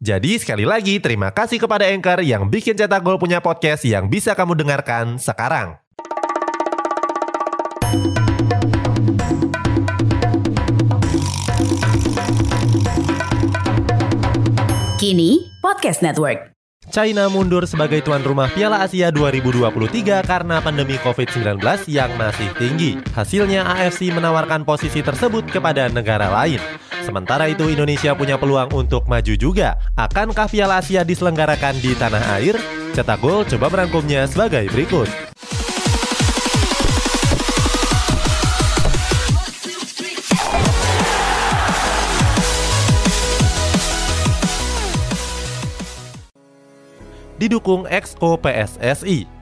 Jadi sekali lagi terima kasih kepada Anchor yang bikin Cetak Gol punya podcast yang bisa kamu dengarkan sekarang. Kini Podcast Network. China mundur sebagai tuan rumah Piala Asia 2023 karena pandemi COVID-19 yang masih tinggi. Hasilnya AFC menawarkan posisi tersebut kepada negara lain. Sementara itu Indonesia punya peluang untuk maju juga. Akankah Piala Asia diselenggarakan di tanah air? Cetak Gol coba merangkumnya sebagai berikut. Didukung Exco PSSI.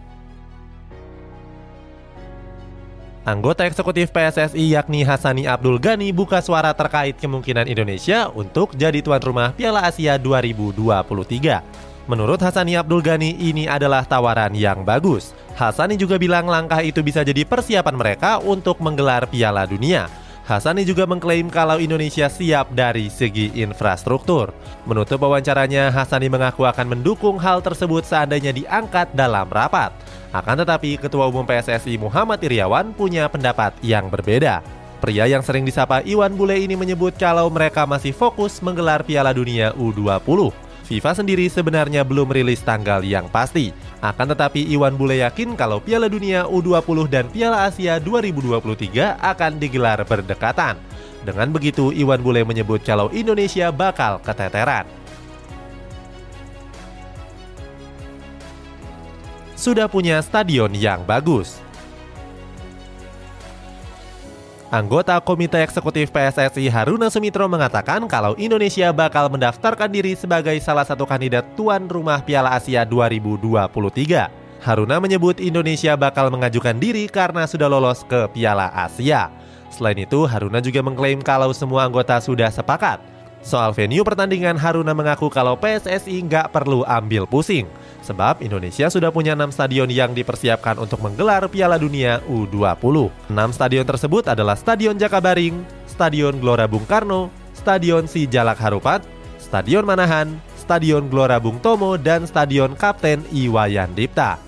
Anggota eksekutif PSSI yakni Hasani Abdul Ghani buka suara terkait kemungkinan Indonesia untuk jadi tuan rumah Piala Asia 2023. Menurut Hasani Abdul Ghani, ini adalah tawaran yang bagus. Hasani juga bilang langkah itu bisa jadi persiapan mereka untuk menggelar Piala Dunia. Hasani juga mengklaim kalau Indonesia siap dari segi infrastruktur. Menutup wawancaranya, Hasani mengaku akan mendukung hal tersebut seandainya diangkat dalam rapat. Akan tetapi, Ketua Umum PSSI Muhammad Iriawan punya pendapat yang berbeda. Pria yang sering disapa Iwan Bule ini menyebut kalau mereka masih fokus menggelar Piala Dunia U20. FIFA sendiri sebenarnya belum rilis tanggal yang pasti. Akan tetapi Iwan Bule yakin kalau Piala Dunia U20 dan Piala Asia 2023 akan digelar berdekatan. Dengan begitu, Iwan Bule menyebut kalau Indonesia bakal keteteran. sudah punya stadion yang bagus. Anggota Komite Eksekutif PSSI Haruna Sumitro mengatakan kalau Indonesia bakal mendaftarkan diri sebagai salah satu kandidat tuan rumah Piala Asia 2023. Haruna menyebut Indonesia bakal mengajukan diri karena sudah lolos ke Piala Asia. Selain itu, Haruna juga mengklaim kalau semua anggota sudah sepakat. Soal venue pertandingan, Haruna mengaku kalau PSSI nggak perlu ambil pusing. Sebab Indonesia sudah punya 6 stadion yang dipersiapkan untuk menggelar Piala Dunia U20. 6 stadion tersebut adalah Stadion Jakabaring, Stadion Gelora Bung Karno, Stadion Si Jalak Harupat, Stadion Manahan, Stadion Gelora Bung Tomo, dan Stadion Kapten Iwayan Dipta.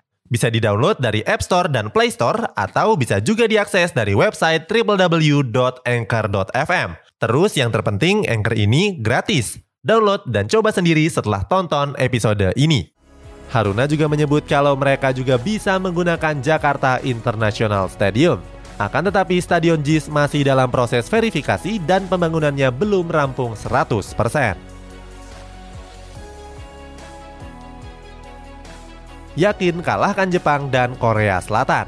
Bisa di-download dari App Store dan Play Store atau bisa juga diakses dari website www.anchor.fm. Terus yang terpenting Anchor ini gratis. Download dan coba sendiri setelah tonton episode ini. Haruna juga menyebut kalau mereka juga bisa menggunakan Jakarta International Stadium. Akan tetapi Stadion JIS masih dalam proses verifikasi dan pembangunannya belum rampung 100%. Yakin kalahkan Jepang dan Korea Selatan.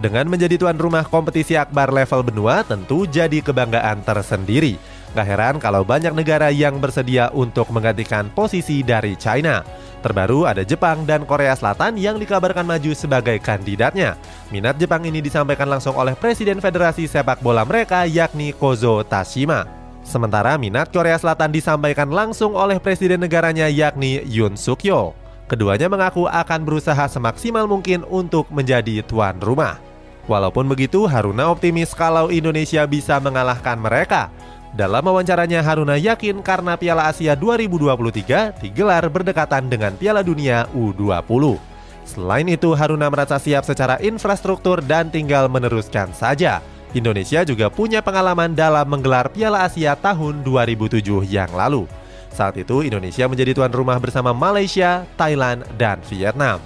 Dengan menjadi tuan rumah kompetisi akbar level benua tentu jadi kebanggaan tersendiri. Gak heran kalau banyak negara yang bersedia untuk menggantikan posisi dari China. Terbaru ada Jepang dan Korea Selatan yang dikabarkan maju sebagai kandidatnya. Minat Jepang ini disampaikan langsung oleh Presiden Federasi Sepak Bola mereka yakni Kozo Tashima. Sementara minat Korea Selatan disampaikan langsung oleh presiden negaranya yakni Yoon Suk Yeol. Keduanya mengaku akan berusaha semaksimal mungkin untuk menjadi tuan rumah. Walaupun begitu, Haruna optimis kalau Indonesia bisa mengalahkan mereka. Dalam wawancaranya, Haruna yakin karena Piala Asia 2023 digelar berdekatan dengan Piala Dunia U20. Selain itu, Haruna merasa siap secara infrastruktur dan tinggal meneruskan saja. Indonesia juga punya pengalaman dalam menggelar Piala Asia tahun 2007 yang lalu. Saat itu Indonesia menjadi tuan rumah bersama Malaysia, Thailand, dan Vietnam.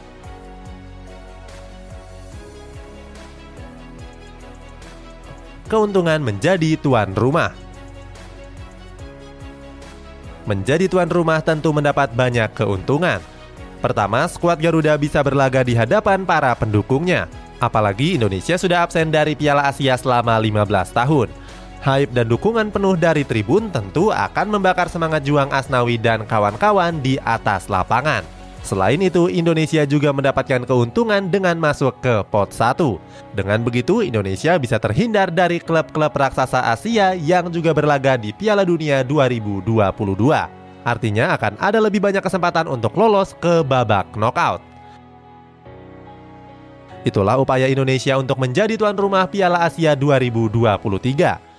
keuntungan menjadi tuan rumah. Menjadi tuan rumah tentu mendapat banyak keuntungan. Pertama, skuad Garuda bisa berlaga di hadapan para pendukungnya. Apalagi Indonesia sudah absen dari Piala Asia selama 15 tahun. Hype dan dukungan penuh dari tribun tentu akan membakar semangat juang Asnawi dan kawan-kawan di atas lapangan. Selain itu, Indonesia juga mendapatkan keuntungan dengan masuk ke pot 1. Dengan begitu, Indonesia bisa terhindar dari klub-klub raksasa Asia yang juga berlaga di Piala Dunia 2022. Artinya akan ada lebih banyak kesempatan untuk lolos ke babak knockout. Itulah upaya Indonesia untuk menjadi tuan rumah Piala Asia 2023.